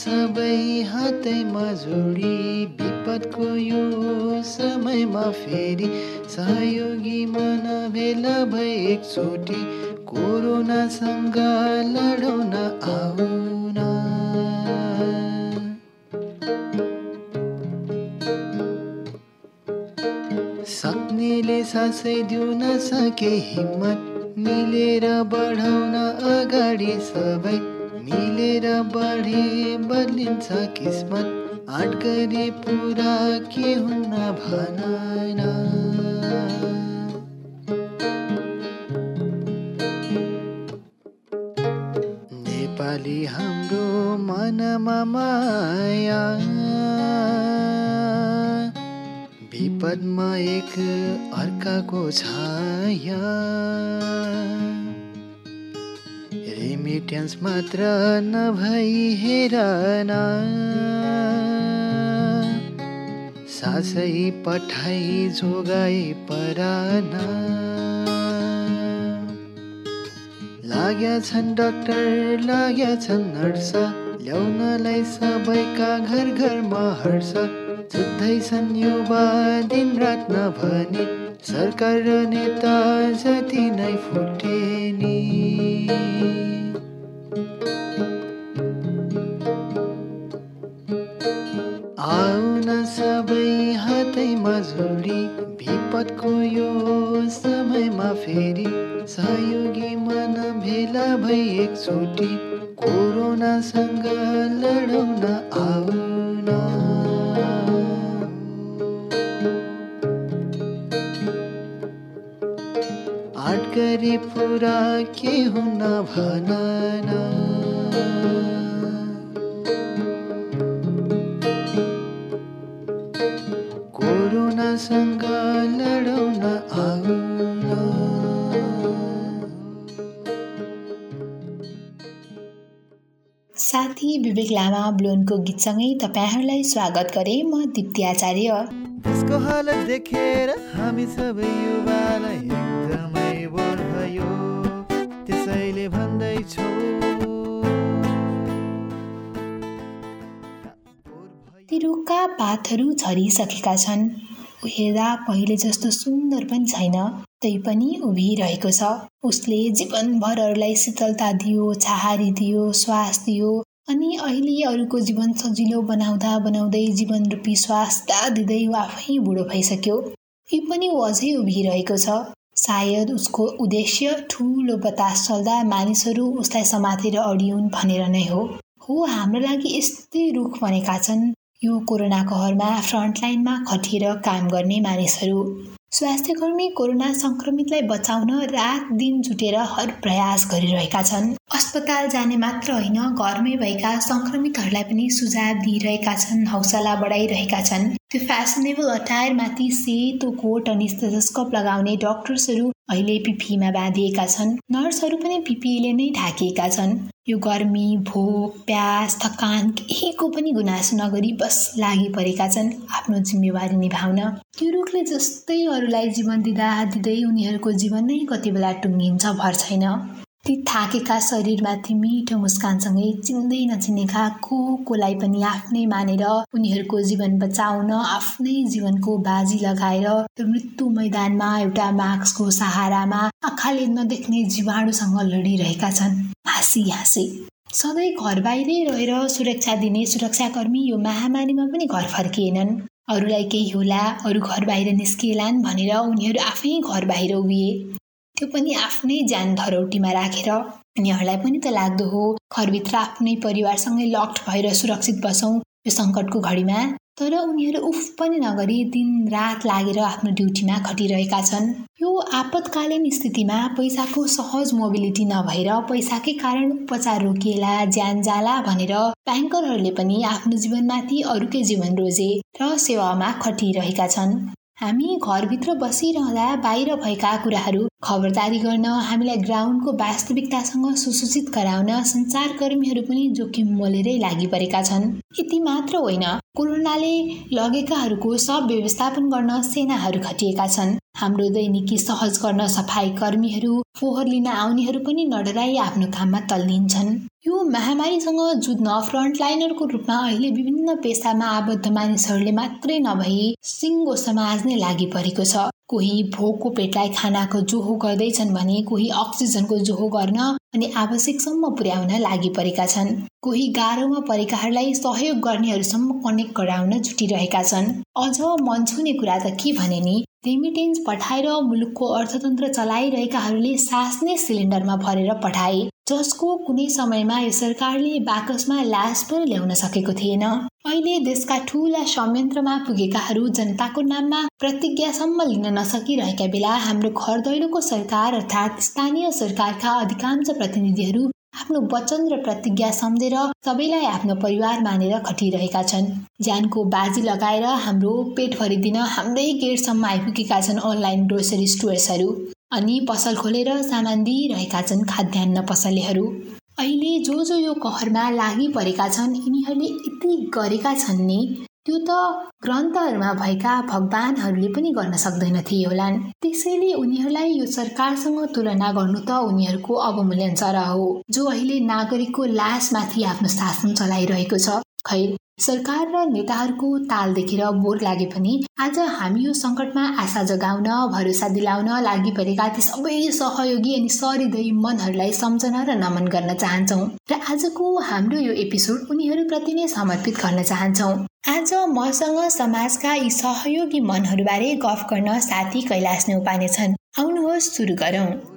सबै हातैमा जोडी विपदको यो समयमा फेरि सहयोगी मन भेला भए एकचोटि कोरोनासँग लडौन आउन। सक्नेले सासै दिउन सके हिम्मत मिलेर बढाउन अगाडि सबै मिलेर बढे बदलिन्छ किस्मत। आँट गरे पुरा के हुन्न भन नेपाली हाम्रो मनमा माया। विपदमा एक अर्काको छाया। रेमिटेन्स मात्र नभई हेरन। सासै पठाई जोगाई परान। लाग्या छन् डक्टर लाग्या छन् नर्स। ल्याउनलाई सबैका घर घरमा हर्ष। जुत्दैछन् युवा दिन रात नभनी। सरकार र नेता जति नै फुटे जोडी विपदको यो समयमा फेरि सहयोगी मन भेला भई एकचोटि कोरोनासँग लडौन आउन। आँट गरे पुरा के हुन भन विवेक लामा ब्लोनको गीतसँगै तपाईँहरूलाई स्वागत गरे म दिप्ती आचार्य। त्यसको हालत देखेर हामी सबै युवालाई एकदमै बोर भयो त्यसैले भन्दैछु। ती रुखका पातहरू झरिसकेका छन्। हेर्दा पहिले जस्तो सुन्दर पनि छैन तैपनि उभिरहेको छ। उसले जीवनभरहरूलाई शीतलता दियो छहारी दियो श्वास दियो अनि अहिले अरूको जीवन सजिलो बनाउँदा बनाउँदै जीवन रूपी श्वास दिँदै ऊ आफै बुढो भइसक्यो यो पनि ऊ अझै उभिरहेको छ। सायद उसको उद्देश्य ठुलो बतास चल्दा मानिसहरू उसलाई समातेर अडिउन् भनेर नै हो। हो हाम्रो लागि यस्तै रुख बनेका छन्। यो कोरोना कहरमा फ्रन्टलाइनमा खटिएर काम गर्ने मानिसहरू। स्वास्थ्यकर्मी कोरोना सङ्क्रमितलाई बचाउन रात दिन जुटेर हर प्रयास गरिरहेका छन्। अस्पताल जाने मात्र होइन घरमै भएका सङ्क्रमितहरूलाई पनि सुझाव दिइरहेका छन् हौसला बढाइरहेका छन्। त्यो फेसनेबल अटायरमाथि सेतो कोट अनि स्टेथोस्कोप लगाउने डक्टर्सहरू अहिले पिपीमा बाँधिएका छन्। नर्सहरू पनि पिपीले नै ढाकिएका छन्। यो गर्मी भोक प्यास थकान केहीको पनि गुनासो नगरी बस लागि परेका छन् आफ्नो जिम्मेवारी निभाउन। त्यो रुखले जस्तै अरूलाई जीवन दिँदा दिँदै उनीहरूको जीवन नै कति बेला टुङ्गिन्छ भर छैन। ती थाकेका शरीरमाथि मिठो मुस्कानसँगै चिन्दै नचिनेका को कोलाई पनि आफ्नै मानेर उनीहरूको जीवन बचाउन आफ्नै जीवनको बाजी लगाएर त्यो मृत्यु मैदानमा एउटा मास्कको सहारामा आँखाले नदेख्ने जीवाणुसँग लडिरहेका छन्। हाँसी हाँसी। सधैँ घर बाहिरै रहेर सुरक्षा दिने सुरक्षाकर्मी यो महामारीमा पनि घर फर्किएनन्। अरूलाई केही होला अरू घर बाहिर निस्किएलान् भनेर उनीहरू आफै घर बाहिर उभिए। त्यो पनि आफ्नै ज्यान धरौटीमा राखेर उनीहरूलाई पनि त लाग्दो हो। घरभित्र आफ्नै परिवारसँगै लक्ड भएर सुरक्षित बसौँ यो सङ्कटको घडीमा। तर उनीहरू उफ पनि नगरी दिन रात लागेर आफ्नो ड्युटीमा खटिरहेका छन्। यो आपतकालीन स्थितिमा पैसाको सहज मोबिलिटी नभएर पैसाकै कारण उपचार रोकिएला ज्यान जाला भनेर ब्याङ्करहरूले पनि आफ्नो जीवनमाथि अरूकै जीवन रोजे र सेवामा खटिरहेका छन्। हामी घरभित्र बसिरहँदा बाहिर भएका कुराहरू खबरदारी गर्न हामीलाई ग्राउन्डको वास्तविकतासँग सुसूचित गराउन सञ्चारकर्मीहरू पनि जोखिम मोलेरै लागि परेका छन्। यति मात्र होइन कोरोनाले लगेकाहरूको सब व्यवस्थापन गर्न सेनाहरू खटिएका छन्। हाम्रो दैनिकी सहज गर्न सफाई कर्मीहरू फोहोर लिन आउनेहरू पनि नडराई आफ्नो काममा तल्लिन्छन्। यो महामारीसँग जुझ्न फ्रन्टलाइनरको रूपमा अहिले विभिन्न पेसामा आबद्ध मानिसहरूले मात्रै नभई सिङ्गो समाज नै लागि परेको छ। कोही भोकको पेटलाई खानाको जोहो गर्दैछन् भने कोही अक्सिजनको जोहो गर्न अनि आवश्यकसम्म पुर्याउन लागि परेका छन्। कोही गाह्रोमा परेकाहरूलाई सहयोग गर्नेहरूसम्म कनेक्ट गराउन जुटिरहेका छन्। अझ मन छुने कुरा त के भने नि रेमिटेन्स पठाएर मुलुकको अर्थतन्त्र चलाइरहेकाहरूले सास नै सिलिन्डरमा भरेर पठाए जसको कुनै समयमा यो सरकारले बाकसमा लास पनि ल्याउन सकेको थिएन। अहिले देशका ठूला संयन्त्रमा पुगेकाहरू जनताको नाममा प्रतिज्ञासम्म लिन नसकिरहेका बेला हाम्रो घर दैलोको सरकार अर्थात् स्थानीय सरकारका अधिकांश प्रतिनिधिहरू आफ्नो वचन र प्रतिज्ञा सम्झेर सबैलाई आफ्नो परिवार मानेर खटिरहेका छन्। ज्यानको बाजी लगाएर हाम्रो पेट भरिदिन हाम्रै गेटसम्म आइपुगेका छन् अनलाइन ग्रोसरी स्टोर्सहरू अनि पसल खोलेर सामान दिइरहेका छन् खाद्यान्न पसलेहरू। अहिले जो जो यो कहरमा लागि परेका छन् यिनीहरूले यति गरेका छन् नि? त्यो त ग्रन्थहरूमा भएका भगवानहरूले पनि गर्न सक्दैनथे होलान्। त्यसैले उनीहरूलाई यो सरकारसँग तुलना गर्नु त उनीहरूको अवमूल्यन सरह हो जो अहिले नागरिकको लासमाथि आफ्नो शासन चलाइरहेको छ। खै। सरकार र नेताहरूको ताल देखेर बोर लागे पनि आज हामी यो सङ्कटमा आशा जगाउन भरोसा दिलाउन लागि परेका ती सबै सहयोगी अनि सहृदय मनहरूलाई सम्झना र नमन गर्न चाहन्छौँ। र आजको हाम्रो यो एपिसोड उनीहरूप्रति नै समर्पित गर्न चाहन्छौँ। आज मसँग समाजका यी सहयोगी मनहरूबारे गफ गर्न साथी कैलाश नेउपाने छन्। आउनुहोस् सुरु गरौँ।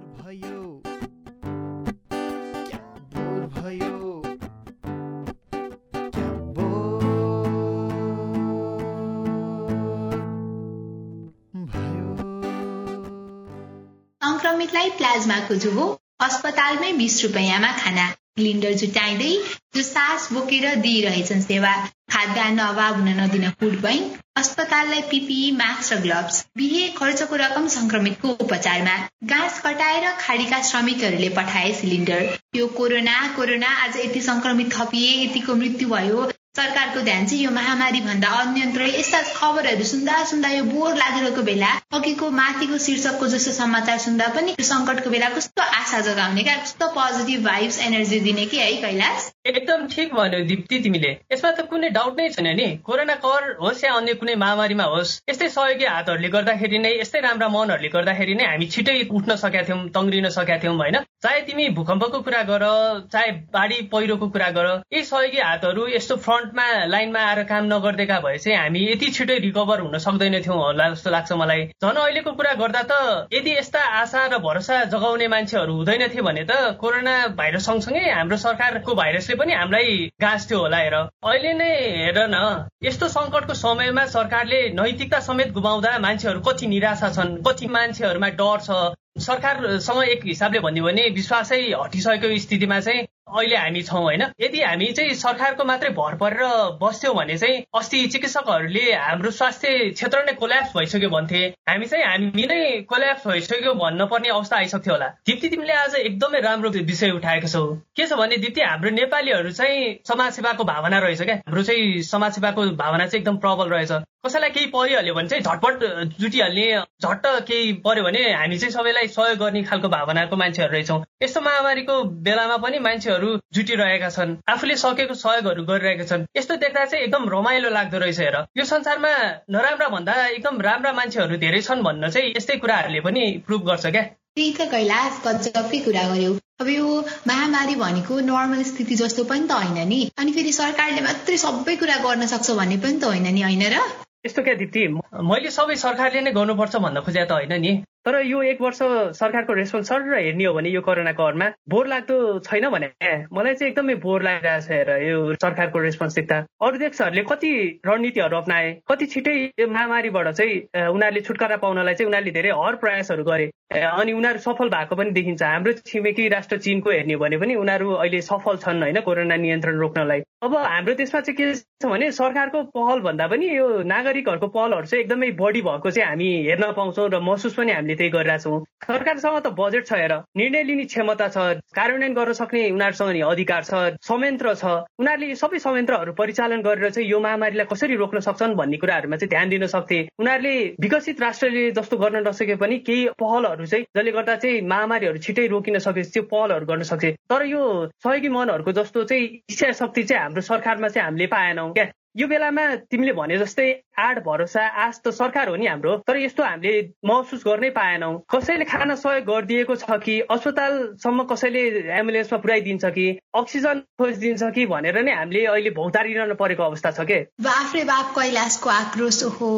सङ्क्रमितलाई प्लाज्माको जुहो अस्पतालमै बिस रुपियाँमा खाना। सिलिन्डर जुटाइँदै जो सास बोकेर दिइरहेछन् सेवा खाद्यान्न अभाव हुन नदिन फुड बैंक अस्पताललाई पिपिई मास्क र ग्लोभ्स बिहे खर्चको रकम संक्रमितको उपचारमा घाँस कटाएर खाडीका श्रमिकहरूले पठाए सिलिन्डर। यो कोरोना कोरोना आज यति संक्रमित थपिए यतिको मृत्यु भयो। सरकारको ध्यान चाहिँ यो महामारी भन्दा अन्यन्त्र यस्ता खबरहरू सुन्दा सुन्दा यो बोर लागिरहेको बेला अघिको माथिको शीर्षकको जस्तो समाचार सुन्दा पनि यो सङ्कटको बेला कस्तो आशा जगाउने क्या कस्तो पोजिटिभ भाइब्स एनर्जी दिने कि है कैलाश? एकदम ठिक भन्यो दिप्ती तिमीले। यसमा त कुनै डाउट नै छैन नि। कोरोना कर होस् या अन्य कुनै महामारीमा होस् यस्तै सहयोगी हातहरूले गर्दाखेरि नै यस्तै राम्रा मनहरूले गर्दाखेरि नै हामी छिटै उठ्न सकेका थियौँ तङ्ग्रिन सकेका थियौँ होइन? चाहे तिमी भूकम्पको कुरा गर चाहे बाढी पहिरोको कुरा गर यी सहयोगी हातहरू यस्तो फ्रन्ट फ्रन्टमा लाइनमा आएर काम नगरिदिएका भए चाहिँ हामी यति छिटै रिकभर हुन सक्दैनथ्यौँ होला जस्तो लाग्छ मलाई। झन् अहिलेको कुरा गर्दा त यदि यस्ता आशा र भरोसा जगाउने मान्छेहरू हुँदैनथे भने त कोरोना भाइरस सँगसँगै हाम्रो सरकारको भाइरसले पनि हामीलाई गाँस्थ्यो होला हेर। अहिले नै हेर न यस्तो सङ्कटको समयमा सरकारले नैतिकता समेत गुमाउँदा मान्छेहरू कति निराशा छन् कति मान्छेहरूमा डर छ। सरकारसँग एक हिसाबले भन्यो भने विश्वासै हटिसकेको स्थितिमा चाहिँ अहिले हामी छौँ होइन। यदि हामी चाहिँ सरकारको मात्रै भर परेर बस्थ्यौँ भने चाहिँ अस्ति चिकित्सकहरूले हाम्रो स्वास्थ्य क्षेत्र नै कोल्याप्स भइसक्यो भन्थे। हामी चाहिँ हामी नै कोल्याप्स भइसक्यो भन्न पर्ने अवस्था आइसक्थ्यो होला। दिप्ती तिमीले आज एकदमै राम्रो विषय उठाएको छौ। के छ भने दिप्ती हाम्रो नेपालीहरू चाहिँ समाजसेवाको भावना रहेछ क्या। हाम्रो चाहिँ समाजसेवाको भावना चाहिँ एकदम प्रबल रहेछ। कसैलाई केही परिहाल्यो भने चाहिँ झटपट जुटिहाल्ने झट्ट केही पर्यो भने हामी चाहिँ सबैलाई सहयोग गर्ने खालको भावनाको मान्छेहरू रहेछौँ। यस्तो महामारीको बेलामा पनि मान्छेहरू जुटिरहेका छन्। आफूले सकेको सहयोगहरू गरिरहेका छन्। यस्तो देख्दा चाहिँ एकदम रमाइलो लाग्दो रहेछ हेर। यो संसारमा नराम्रा भन्दा एकदम राम्रा मान्छेहरू धेरै छन् भन्न चाहिँ यस्तै कुराहरूले पनि प्रुभ गर्छ क्या। त्यही त कैलाश गजबकै कुरा गर्यो। अब यो महामारी भनेको नर्मल स्थिति जस्तो पनि त होइन नि। अनि फेरि सरकारले मात्रै सबै कुरा गर्न सक्छ भन्ने पनि त होइन नि होइन र? यस्तो क्या दिप्ती मैले सबै सरकारले नै गर्नुपर्छ भन्न खोजे त होइन नि। तर यो एक वर्ष सरकारको रेस्पोन्स सर र हेर्ने हो भने यो कोरोना कहरमा बोर लाग्दो छैन भने मलाई चाहिँ एकदमै बोर लागिरहेको छ हेर यो सरकारको रेस्पोन्स देख्दा अरू देशहरूले कति रणनीतिहरू अप्नाए कति छिटै यो महामारीबाट चाहिँ उनीहरूले छुटकारा पाउनलाई चाहिँ उनीहरूले धेरै हर प्रयासहरू गरे। अनि उनीहरू सफल भएको पनि देखिन्छ। हाम्रो छिमेकी राष्ट्र चिनको हेर्ने भने पनि उनीहरू अहिले सफल छन् होइन कोरोना नियन्त्रण रोक्नलाई। अब हाम्रो देशमा चाहिँ के छ भने सरकारको पहल भन्दा पनि यो नागरिकहरूको पहलहरू चाहिँ एकदमै बढी भएको चाहिँ हामी हेर्न पाउँछौँ र महसुस पनि हामीले त्यही गरिरहेछौँ सरकारसँग त बजेट छ हेर। निर्णय लिने क्षमता छ कार्यान्वयन गर्न सक्ने उनीहरूसँग नि अधिकार छ संयन्त्र छ। उनीहरूले सबै संयन्त्रहरू परिचालन गरेर चाहिँ यो महामारीलाई कसरी रोक्न सक्छन् भन्ने कुराहरूमा चाहिँ ध्यान दिन सक्थे। उनीहरूले विकसित राष्ट्रले जस्तो गर्न नसके पनि केही पहलहरू चाहिँ जसले गर्दा चाहिँ महामारीहरू छिटै रोकिन सके त्यो पहलहरू गर्न सक्थे। तर यो सहयोगी मनहरूको जस्तो चाहिँ इच्छा शक्ति चाहिँ हाम्रो सरकारमा चाहिँ हामीले पाएनौँ क्या? यो बेलामा तिमीले भने जस्तै आड भरोसा आश त सरकार हो नि हाम्रो तर यस्तो हामीले महसुस गर्नै पाएनौँ। कसैले खाना सहयोग गरिदिएको छ कि अस्पतालसम्म कसैले एम्बुलेन्समा पुऱ्याइदिन्छ कि अक्सिजन खोजिदिन्छ कि भनेर नै हामीले अहिले भौतारिरहनु परेको अवस्था छ के? बाफ्रे बाप कैलाशको आक्रोश हो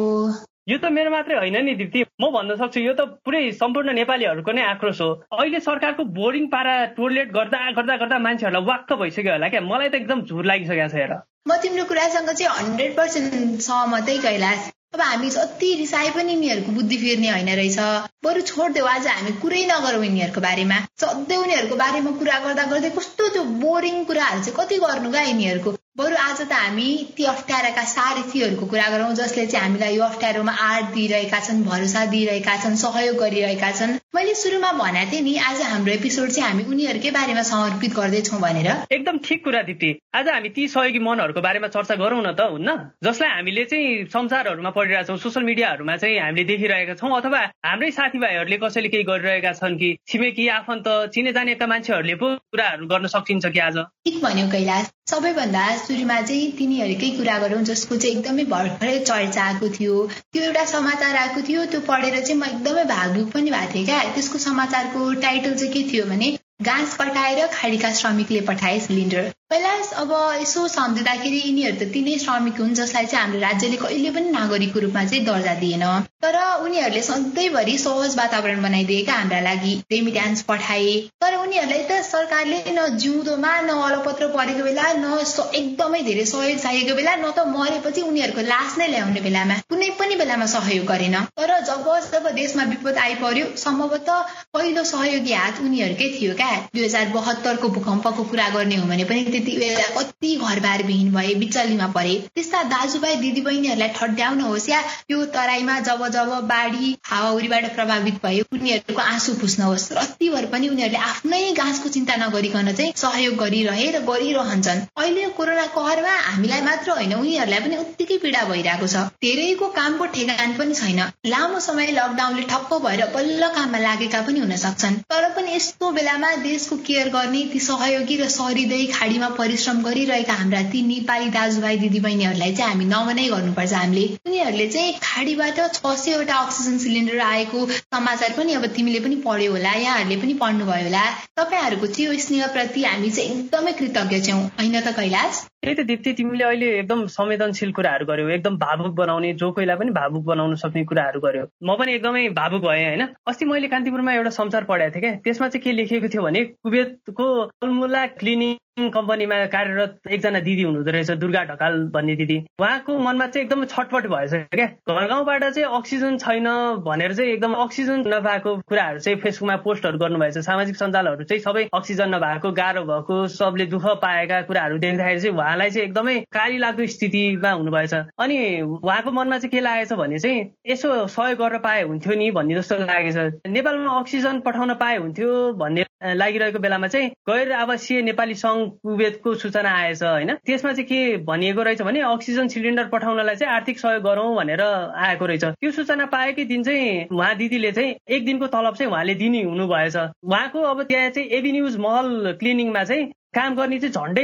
यो त मेरो मात्रै होइन नि दिप्ती। म भन्न सक्छु यो त पुरै सम्पूर्ण नेपालीहरूको नै आक्रोश हो। अहिले सरकारको बोरिङ पारा टोयलेट गर्दा गर्दा गर्दा मान्छेहरूलाई वाक्क भइसक्यो होला क्या। मलाई त एकदम झुर लागिसकेको छ हेर। म तिम्रो कुरासँग चाहिँ हन्ड्रेड पर्सेन्ट सहमतै कैलाश। अब हामी जति रिसाए पनि यिनीहरूको बुद्धि फेर्ने होइन रहेछ। बरु छोडिदेऊ आज हामी कुरै नगरौँ यिनीहरूको बारेमा। सधैँ उनीहरूको बारेमा कुरा गर्दा गर्दै कस्तो त्यो बोरिङ कुराहरू चाहिँ कति गर्नु क्या यिनीहरूको। बरु आज त हामी ती अप्ठ्याराका सारथीहरूको कुरा गरौँ जसले चाहिँ हामीलाई यो अप्ठ्यारोमा आँट दिइरहेका छन् भरोसा दिइरहेका छन् सहयोग गरिरहेका छन्। मैले सुरुमा भनेको थिएँ नि आज हाम्रो एपिसोड चाहिँ हामी उनीहरूकै बारेमा समर्पित गर्दैछौँ भनेर। एकदम ठिक कुरा दिदी। आज हामी ती सहयोगी मनहरूको बारेमा चर्चा गरौँ न त हुन्न? जसलाई हामीले चाहिँ संसारहरूमा पढिरहेका छौँ सोसियल मिडियाहरूमा चाहिँ हामीले देखिरहेका छौँ अथवा हाम्रै साथीभाइहरूले कसैले केही गरिरहेका छन् कि छिमेकी आफन्त चिने जानेका मान्छेहरूले पो कुराहरू गर्न सकिन्छ कि आज? ठिक भन्यो कैलाश। सबैभन्दा सुरुमा चाहिँ तिनीहरूकै कुरा गरौँ जसको चाहिँ एकदमै भर्खरै चर्चा आएको थियो। त्यो एउटा समाचार आएको थियो त्यो पढेर चाहिँ म एकदमै भावुक पनि भएको थिएँ क्या। त्यसको समाचारको टाइटल चाहिँ के थियो भने घाँस कटाएर खाडीका श्रमिकले पठाए सिलिन्डर। पहिला अब यसो सम्झिँदाखेरि यिनीहरू त तिनै श्रमिक हुन् जसलाई चाहिँ हाम्रो राज्यले कहिले पनि नागरिकको रूपमा चाहिँ दर्जा दिएन। तर उनीहरूले सधैँभरि सहज वातावरण बनाइदिएका हाम्रा लागि रेमिट्यान्स पठाए। तर उनीहरूलाई त सरकारले न जिउँदोमा न अलपत्र परेको बेला न एकदमै धेरै सहयोग चाहिएको बेला न त मरेपछि उनीहरूको लास नै ल्याउने बेलामा कुनै पनि बेलामा सहयोग गरेन। तर जब जब देशमा विपद आइपर्यो सम्भवतः पहिलो सहयोगी हात उनीहरूकै थियो क्या। दुई हजार बहत्तरको भूकम्पको कुरा गर्ने हो भने पनि त्यति बेला कति घरबार विहीन भए बिचल्लीमा परे। त्यस्ता दाजुभाइ दिदीबहिनीहरूलाई ठड्याउन होस् या यो तराईमा जब जब बाढी हावाहुरीबाट प्रभावित भए उनीहरूको आँसु पुस्नुहोस् रत्तिभर पनि उनीहरूले आफ्नै घाँसको चिन्ता नगरिकन चाहिँ सहयोग गरिरहे र गरिरहन्छन्। अहिले कोरोना कहरमा हामीलाई मात्र होइन उनीहरूलाई पनि उत्तिकै पीडा भइरहेको छ। धेरैको कामको ठेगान पनि छैन। लामो समय लकडाउनले ठप्प भएर बल्ल काममा लागेका पनि हुन सक्छन्। तर पनि यस्तो बेलामा देशको केयर गर्ने ती सहयोगी र सहृदय खाडीमा परिश्रम गरिरहेका हाम्रा ती नेपाली दाजुभाइ दिदीबहिनीहरूलाई चाहिँ हामी नमनै गर्नुपर्छ। हामीले उनीहरूले चाहिँ खाडीबाट छ सयवटा अक्सिजन सिलिन्डर आएको समाचार पनि अब तिमीले पनि पढ्यो होला यहाँहरूले पनि पढ्नुभयो होला। तपाईँहरूको चाहिँ यो स्नेहप्रति हामी चाहिँ एकदमै कृतज्ञ छौँ। होइन त कैलाश? त्यही त दिप्ती तिमीले अहिले एकदम संवेदनशील कुराहरू गर्यो एकदम भावुक बनाउने जो कोहीलाई पनि भावुक बनाउन सक्ने कुराहरू गर्यो। म पनि एकदमै भावुक भएँ होइन? अस्ति मैले कान्तिपुरमा एउटा समाचार पढाएको थिएँ क्या? त्यसमा चाहिँ के लेखिएको थियो भने कुवेतको अल्मुला क्लिनिङ कम्पनीमा कार्यरत एकजना दिदी हुनुहुँदो रहेछ दुर्गा ढकाल भन्ने दिदी। उहाँको मनमा चाहिँ एकदम छटपट भएछ क्या? घर गाउँबाट चाहिँ अक्सिजन छैन भनेर चाहिँ एकदम अक्सिजन नपाएको कुराहरू चाहिँ फेसबुकमा पोस्टहरू गर्नुभएछ। सामाजिक सञ्जालहरू चाहिँ सबै अक्सिजन नभएको गाह्रो भएको सबले दुःख पाएका कुराहरू देख्दाखेरि चाहिँ उहाँलाई चाहिँ एकदमै काली लाग्दो स्थितिमा हुनुभएछ। अनि उहाँको मनमा चाहिँ के लागेछ भने चाहिँ यसो सहयोग गर्न पाए हुन्थ्यो नि भन्ने जस्तो लागेछ। नेपालमा अक्सिजन पठाउन पाए हुन्थ्यो भन्ने लागिरहेको बेलामा चाहिँ गैर आवासीय नेपाली सङ्घ कुवेतको सूचना आएछ होइन? त्यसमा चाहिँ के भनिएको रहेछ भने अक्सिजन सिलिन्डर पठाउनलाई चाहिँ आर्थिक सहयोग गरौँ भनेर आएको रहेछ। त्यो सूचना पाएकै दिन चाहिँ उहाँ दिदीले चाहिँ एक दिनको तलब चाहिँ उहाँले दिने हुनुभएछ उहाँको अब त्यहाँ चाहिँ एबी न्युज महल क्लिनिङमा चाहिँ काम गर्ने चाहिँ झन्डै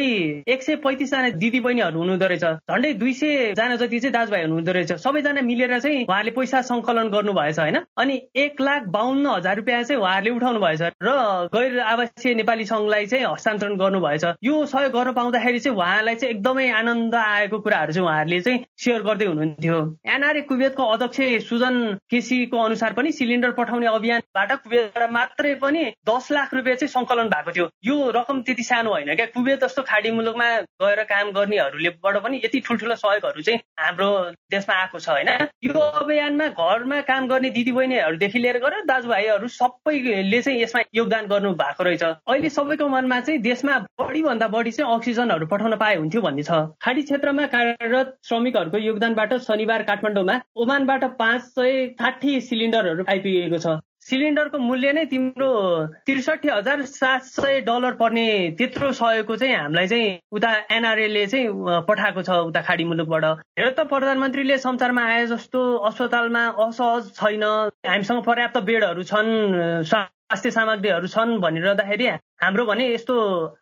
एक सय पैँतिसजना दिदी बहिनीहरू हुनुहुँदो रहेछ। झन्डै दुई सयजना जति चाहिँ दाजुभाइ हुनुहुँदो रहेछ। सबैजना मिलेर चाहिँ उहाँले पैसा सङ्कलन गर्नुभएछ होइन? अनि एक लाख बाहन्न हजार रुपियाँ चाहिँ उहाँहरूले उठाउनु भएछ र गैर आवासीय नेपाली सङ्घलाई चाहिँ हस्तान्तरण गर्नुभएछ। यो सहयोग गर्न पाउँदाखेरि चाहिँ उहाँलाई चाहिँ एकदमै आनन्द आएको कुराहरू चाहिँ उहाँहरूले चाहिँ सेयर गर्दै हुनुहुन्थ्यो। एनआरए कुवेतको अध्यक्ष सुजन केसीको अनुसार पनि सिलिन्डर पठाउने अभियानबाट कुवेतबाट मात्रै पनि दस लाख रुपियाँ चाहिँ सङ्कलन भएको थियो। यो रकम त्यति सानो होइन क्या? कुबेत जस्तो खाडी मुलुकमा गएर काम गर्नेहरूलेबाट पनि यति ठुल्ठुलो सहयोगहरू चाहिँ हाम्रो देशमा आएको छ होइन? यो अभियानमा घरमा काम गर्ने दिदीबहिनीहरूदेखि लिएर गएर दाजुभाइहरू सबैले चाहिँ यसमा योगदान गर्नु भएको रहेछ। अहिले सबैको मनमा चाहिँ देशमा बढीभन्दा बढी चाहिँ अक्सिजनहरू पठाउन पाए हुन्थ्यो भन्ने छ। खाडी क्षेत्रमा कार्यरत श्रमिकहरूको योगदानबाट शनिबार काठमाडौँमा ओमानबाट पाँच सय साठी सिलिन्डरहरू आइपुगेको छ। सिलिन्डरको मूल्य नै तिम्रो त्रिसठी हजार सात सय डलर पर्ने त्यत्रो सहयोगको चाहिँ हामीलाई चाहिँ उता एनआरएले चाहिँ पठाएको छ उता खाडी मुलुकबाट। हेर त प्रधानमन्त्रीले संसारमा आए जस्तो अस्पतालमा असहज छैन। हामीसँग पर्याप्त बेडहरू छन् स्वास्थ्य सामग्रीहरू छन् भनिरहँदाखेरि हाम्रो भने यस्तो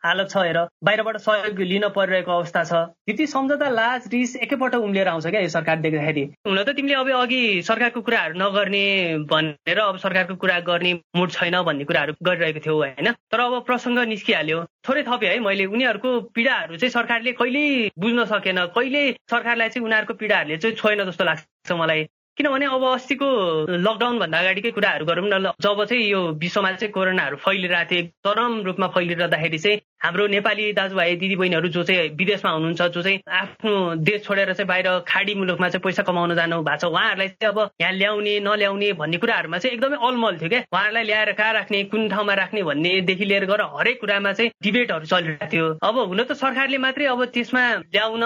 हालत छ हेर बाहिरबाट सहयोग लिन परिरहेको अवस्था छ। यति सम्झौता लाज रिस एकैपल्ट उम्लिएर आउँछ क्या यो सरकार देख्दाखेरि। हुन त तिमीले अब अघि सरकारको कुराहरू नगर्ने भनेर अब सरकारको कुरा गर्ने मुड छैन भन्ने कुराहरू गरिरहेको थियौ होइन। तर अब प्रसङ्ग निस्किहाल्यो। थोरै थपेँ है मैले। उनीहरूको पीडाहरू चाहिँ सरकारले कहिल्यै बुझ्न सकेन। कहिले सरकारलाई चाहिँ उनीहरूको पीडाहरूले चाहिँ छोएन जस्तो लाग्छ मलाई। किनभने अब अस्तिको लकडाउन भन्दा अगाडिकै कुराहरू गरौँ न जब चाहिँ यो विश्वमा चाहिँ कोरोनाहरू फैलिरहेको थियो चरम रूपमा फैलिरहँदाखेरि चाहिँ हाम्रो नेपाली दाजुभाइ दिदीबहिनीहरू जो चाहिँ विदेशमा हुनुहुन्छ जो चाहिँ आफ्नो देश छोडेर चाहिँ बाहिर खाडी मुलुकमा चाहिँ पैसा कमाउन जानु भएको छ उहाँहरूलाई चाहिँ अब यहाँ ल्याउने नल्याउने भन्ने कुराहरूमा चाहिँ एकदमै अलमल थियो क्या। उहाँहरूलाई ल्याएर कहाँ राख्ने कुन ठाउँमा राख्ने भन्नेदेखि लिएर गएर हरेक कुरामा चाहिँ डिबेटहरू चलिरहेको थियो। अब हुन त सरकारले मात्रै अब त्यसमा ल्याउन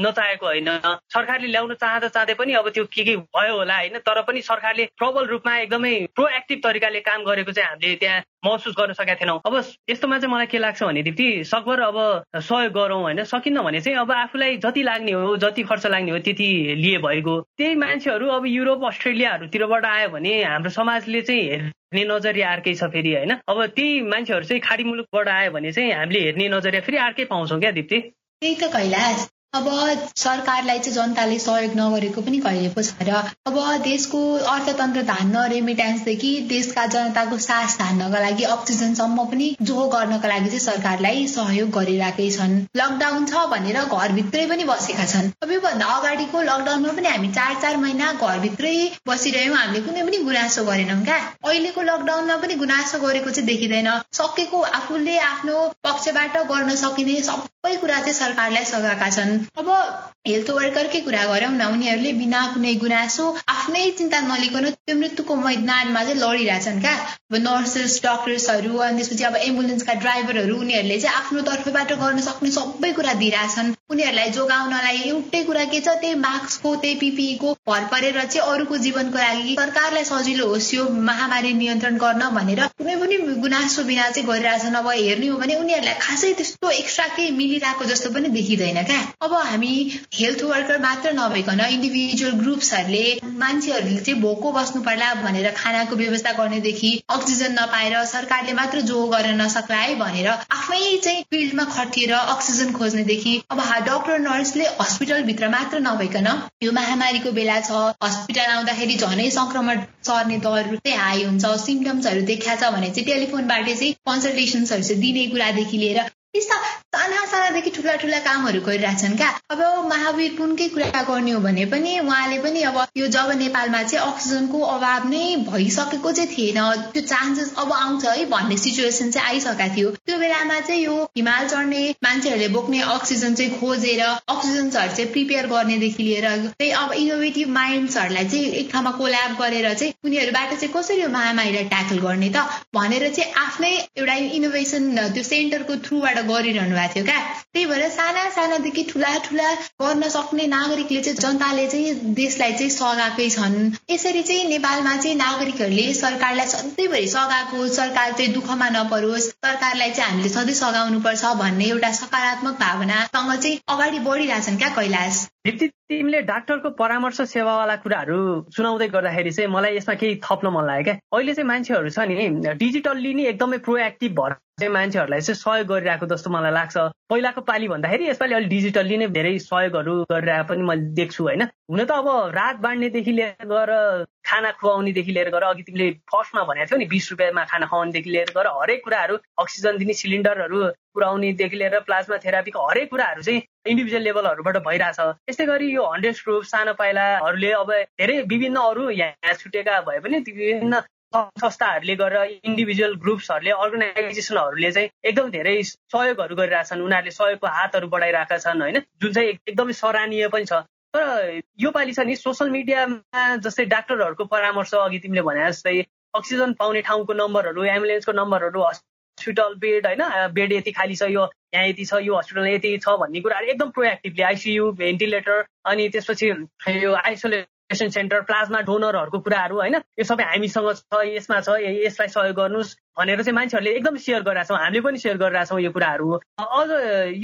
नचाहेको होइन। सरकारले ल्याउन चाहँदा चाहँदै पनि अब त्यो के के भयो होला होइन? तर पनि सरकारले प्रबल रूपमा एकदमै प्रोएक्टिभ तरिकाले काम गरेको चाहिँ हामीले त्यहाँ महसुस गर्न सकेका थिएनौँ। अब यस्तोमा चाहिँ मलाई के लाग्छ भने दिप्ती सकभर अब सहयोग गरौँ होइन? सकिन्न भने चाहिँ अब आफूलाई जति लाग्ने हो जति खर्च लाग्ने हो त्यति लिए भएको। त्यही मान्छेहरू अब युरोप अस्ट्रेलियाहरूतिरबाट आयो भने हाम्रो समाजले चाहिँ हेर्ने नजरिया अर्कै छ फेरि होइन? अब त्यही मान्छेहरू चाहिँ खाडी मुलुकबाट आयो भने चाहिँ हामीले हेर्ने नजरिया फेरि अर्कै पाउँछौँ क्या दिप्ती? त्यही त कैलाश अब सरकारलाई चाहिँ जनताले सहयोग नगरेको पनि कहिले पो छ र अब देशको अर्थतन्त्र धान्न रेमिट्यान्सदेखि देशका जनताको सास धान्नका लागि अक्सिजनसम्म पनि जो गर्नका लागि चाहिँ सरकारलाई सहयोग गरिरहेकै छन्। लकडाउन छ भनेर घरभित्रै पनि बसेका छन्। अब योभन्दा अगाडिको लकडाउनमा पनि हामी चार चार महिना घरभित्रै बसिरह्यौँ हामीले कुनै पनि गुनासो गरेनौँ क्या। अहिलेको लकडाउनमा पनि गुनासो गरेको चाहिँ देखिँदैन। सकेको आफूले आफ्नो पक्षबाट गर्न सकिने सबै कुरा चाहिँ सरकारलाई सघाएका छन्। अब हेल्थ वर्करकै कुरा गरौँ न उनीहरूले बिना कुनै गुनासो आफ्नै चिन्ता नलिकन त्यो मृत्युको मैदानमा चाहिँ लडिरहेछन् क्या। अब नर्सेस डक्टर्सहरू अनि त्यसपछि अब एम्बुलेन्सका ड्राइभरहरू उनीहरूले चाहिँ आफ्नो तर्फबाट गर्न सक्ने सबै कुरा दिइरहेछन्। उनीहरूलाई जोगाउनलाई एउटै कुरा के छ त्यही मास्कको त्यही पिपिईको भर परेर चाहिँ अरूको जीवनको लागि सरकारलाई सजिलो होस् यो महामारी नियन्त्रण गर्न भनेर कुनै पनि गुनासो बिना चाहिँ गरिरहेछन्। अब हेर्ने हो भने उनीहरूलाई खासै त्यस्तो एक्स्ट्रा केही मिलिरहेको जस्तो पनि देखिँदैन क्या। अब हामी हेल्थ वर्कर मात्र नभइकन इन्डिभिजुअल ग्रुप्सहरूले मान्छेहरूले चाहिँ भोको बस्नु पर्ला भनेर खानाको व्यवस्था गर्नेदेखि अक्सिजन नपाएर सरकारले मात्र जो गर्न नसक्ला है भनेर आफै चाहिँ फिल्डमा खटिएर अक्सिजन खोज्नेदेखि अब डक्टर नर्सले हस्पिटलभित्र मात्र नभइकन यो महामारीको बेला छ हस्पिटल आउँदाखेरि झनै संक्रमण सर्ने दर चाहिँ हाई हुन्छ सिम्टम्सहरू देखाएको छ भने चाहिँ टेलिफोनबाट चाहिँ कन्सल्टेसन्सहरू चाहिँ दिने कुरादेखि लिएर यस्ता साना सानादेखि ठुला ठुला कामहरू गरिरहेछन् क्या? अब महावीर पुनकै कुरा गर्ने हो भने पनि उहाँले पनि अब यो जब नेपालमा चाहिँ अक्सिजनको अभाव नै भइसकेको चाहिँ थिएन। त्यो चान्सेस अब आउँछ है भन्ने सिचुएसन चाहिँ आइसकेको थियो। त्यो बेलामा चाहिँ यो हिमाल चढ्ने मान्छेहरूले बोक्ने अक्सिजन चाहिँ खोजेर अक्सिजन्सहरू चाहिँ प्रिपेयर गर्नेदेखि लिएर त्यही अब इनोभेटिभ माइन्ड्सहरूलाई चाहिँ एक ठाउँमा कोल्याब गरेर चाहिँ उनीहरूबाट चाहिँ कसरी यो महामारीलाई ट्याकल गर्ने त भनेर चाहिँ आफ्नै एउटा इनोभेसन त्यो सेन्टरको थ्रुबाट गरिरहनु भएको थियो क्या? त्यही भएर साना सानादेखि ठुला ठुला गर्न सक्ने नागरिकले चाहिँ जनताले चाहिँ देशलाई चाहिँ सघाएकै छन्। यसरी चाहिँ नेपालमा चाहिँ नागरिकहरूले सरकारलाई सधैँभरि सघाएको सरकार चाहिँ दुःखमा नपरोस् सरकारलाई चाहिँ हामीले सधैँ सघाउनु पर्छ भन्ने एउटा सकारात्मक भावनासँग चाहिँ अगाडि बढिरहेछन् क्या कैलाश। तिमीले डाक्टरको परामर्श सेवावाला कुराहरू सुनाउँदै गर्दाखेरि चाहिँ मलाई यसमा केही थप्न मन लाग्यो क्या। अहिले चाहिँ मान्छेहरू छ नि डिजिटल्ली नै एकदमै प्रोएक्टिभ भएर चाहिँ मान्छेहरूलाई चाहिँ सहयोग गरिरहेको जस्तो मलाई लाग्छ। पहिलाको पालि भन्दाखेरि यसपालि अलिक डिजिटल्ली नै धेरै सहयोगहरू गरिरहेको पनि मैले देख्छु होइन? हुन त अब रात बाँड्नेदेखि लिएर गएर खाना खुवाउनेदेखि लिएर गएर अघि तिमीले फर्स्टमा भनेको थियौ नि बिस रुपियाँमा खाना खुवाउनेदेखि लिएर गएर हरेक कुराहरू अक्सिजन दिने सिलिन्डरहरू पुऱ्याउनेदेखि लिएर प्लाज्मा थेरापीको हरेक कुराहरू चाहिँ इन्डिभिजुअल लेभलहरूबाट भइरहेछ। यस्तै गरी यो हन्ड्रेड ग्रुप सानो पाइलाहरूले अब धेरै विभिन्न अरू यहाँ छुटेका भए पनि विभिन्न संस्थाहरूले गरेर इन्डिभिजुअल ग्रुप्सहरूले अर्गनाइजेसनहरूले चाहिँ एकदम धेरै सहयोगहरू गरिरहेछन् उनीहरूले सहयोगको हातहरू बढाइरहेका छन् होइन? जुन चाहिँ एकदमै सराहनीय पनि छ। तर योपालि छ नि सोसियल मिडियामा जस्तै डाक्टरहरूको परामर्श अघि तिमीले भने जस्तै अक्सिजन पाउने ठाउँको नम्बरहरू एम्बुलेन्सको नम्बरहरू हस्पिटल बेड होइन? बेड यति खाली छ यो यहाँ यति छ यो हस्पिटल यति छ भन्ने कुराहरू एकदम प्रोएक्टिभली आइसियु भेन्टिलेटर अनि त्यसपछि यो आइसोलेट पेसेन्ट सेन्टर प्लाज्मा डोनरहरूको कुराहरू होइन? यो सबै हामीसँग छ यसमा छ यसलाई सहयोग गर्नुहोस् भनेर चाहिँ मान्छेहरूले एकदम सेयर गरिरहेछौँ हामीले पनि सेयर गरिरहेछौँ यो कुराहरू। अझ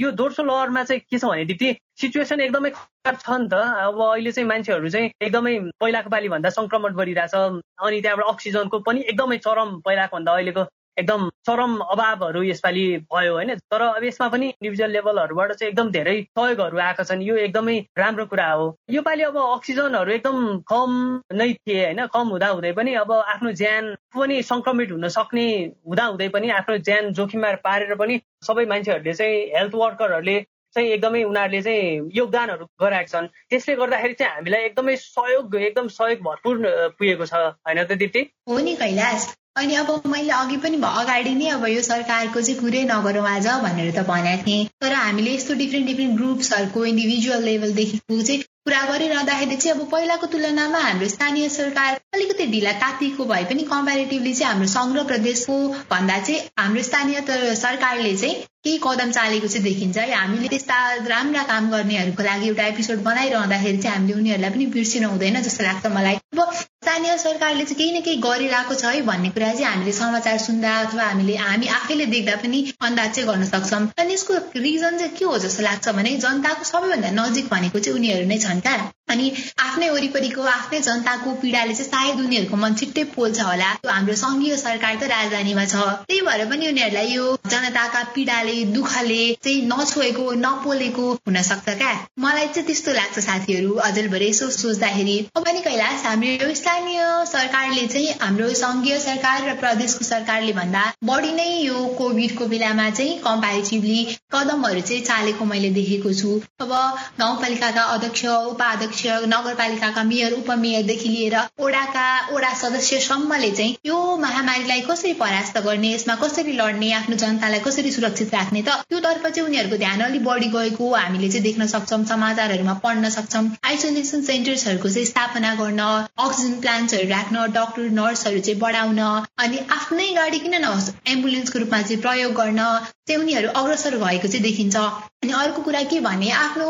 यो दोस्रो लहरमा चाहिँ के छ भनेदेखि सिचुएसन एकदमै खराब छ नि त। अब अहिले चाहिँ मान्छेहरू चाहिँ एकदमै पहिलाको पालि भन्दा सङ्क्रमण गरिरहेछ अनि त्यहाँबाट अक्सिजनको पनि एकदमै चरम पहिलाको भन्दा अहिलेको एकदम चरम अभावहरू यसपालि भयो होइन। तर अब यसमा पनि इन्डिभिजुअल लेभलहरूबाट चाहिँ एकदम धेरै सहयोगहरू आएका छन्। यो एकदमै राम्रो कुरा हो। योपालि अब अक्सिजनहरू एकदम कम नै थिए होइन। कम हुँदा हुँदै पनि अब आफ्नो ज्यान पनि सङ्क्रमित हुन सक्ने हुँदा हुँदै पनि आफ्नो ज्यान जोखिममा पारेर पनि सबै मान्छेहरूले चाहिँ हेल्थ वर्करहरूले चाहिँ एकदमै उनीहरूले चाहिँ योगदानहरू गराएका छन्। त्यसले गर्दाखेरि चाहिँ हामीलाई एकदमै सहयोग एकदम सहयोग भरपुर पुगेको छ। होइन त दिप्ती? हो नि कैलाश। अनि अब मैले अघि पनि अगाडि नै अब यो सरकारको चाहिँ कुरै नगरौँ आज भनेर त भनेको थिएँ। तर हामीले यस्तो डिफ्रेन्ट डिफ्रेन्ट ग्रुप्सहरूको इन्डिभिजुअल लेभलदेखिको चाहिँ कुरा गरिरहँदाखेरि चाहिँ अब पहिलाको तुलनामा हाम्रो स्थानीय सरकार अलिकति ढिला तातिको भए पनि कम्पेरिटिभली चाहिँ हाम्रो सङ्घ र प्रदेशको भन्दा चाहिँ हाम्रो स्थानीय सरकारले चाहिँ केही कदम चालेको चाहिँ देखिन्छ। है हामीले त्यस्ता राम्रा काम गर्नेहरूको लागि एउटा एपिसोड बनाइरहँदाखेरि चाहिँ हामीले उनीहरूलाई पनि बिर्सिनु हुँदैन जस्तो लाग्छ मलाई। अब स्थानीय सरकारले चाहिँ केही न केही गरिरहेको छ है भन्ने कुरा चाहिँ हामीले समाचार सुन्दा अथवा हामीले हामी आफैले देख्दा पनि अन्दाज चाहिँ गर्न सक्छौँ। अनि यसको रिजन चाहिँ के हो जस्तो लाग्छ भने जनताको सबैभन्दा नजिक भनेको चाहिँ उनीहरू नै छन्। क्या अनि आफ्नै वरिपरिको आफ्नै जनताको पीडाले चाहिँ सायद उनीहरूको मन छिट्टै पोल्छ होला। हाम्रो सङ्घीय सरकार त राजधानीमा छ। त्यही भएर पनि उनीहरूलाई यो जनताका पीडाले दुःखले चाहिँ नछोएको नपोलेको हुन सक्छ क्या। मलाई चाहिँ त्यस्तो लाग्छ साथीहरू अझै यसो सोच्दाखेरि। अब पनि कैलाश हाम्रो स्थानीय सरकारले चाहिँ हाम्रो सङ्घीय सरकार र प्रदेशको सरकारले भन्दा बढी नै यो कोभिडको बेलामा चाहिँ कम्पेरिटिभली कदमहरू चाहिँ चालेको मैले देखेको छु। अब गाउँपालिकाका अध्यक्ष उपाध्यक्ष नगरपालिकाका मेयर उपमेयरदेखि लिएर ओडाका ओडा सदस्यसम्मले चाहिँ यो महामारीलाई कसरी परास्त गर्ने यसमा कसरी लड्ने आफ्नो जनतालाई कसरी सुरक्षित राख्ने त त्यो तर्फ चाहिँ उनीहरूको ध्यान अलिक बढी गएको हामीले चाहिँ देख्न सक्छौँ समाचारहरूमा पढ्न सक्छौँ। आइसोलेसन सेन्टर्सहरूको चाहिँ स्थापना गर्न अक्सिजन प्लान्ट्सहरू राख्न डक्टर नर्सहरू चाहिँ बढाउन अनि आफ्नै गाडी किन नहोस् एम्बुलेन्सको रूपमा चाहिँ प्रयोग गर्न चाहिँ उनीहरू अग्रसर भएको चाहिँ देखिन्छ। अनि अर्को कुरा के भने आफ्नो